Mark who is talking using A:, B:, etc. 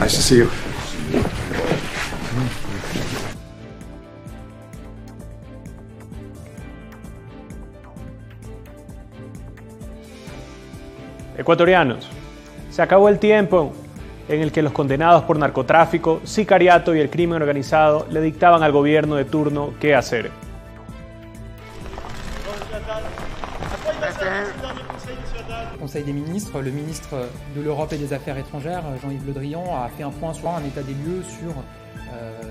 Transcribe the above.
A: Nice to see you.
B: Ecuatorianos, se acabó el tiempo en el que los condenados por narcotráfico, sicariato y el crimen organizado le dictaban al gobierno de turno qué hacer.
C: Conseil des ministres, le ministre de l'Europe et des Affaires étrangères, Jean-Yves Le Drian, a fait un point sur un état des lieux sur euh,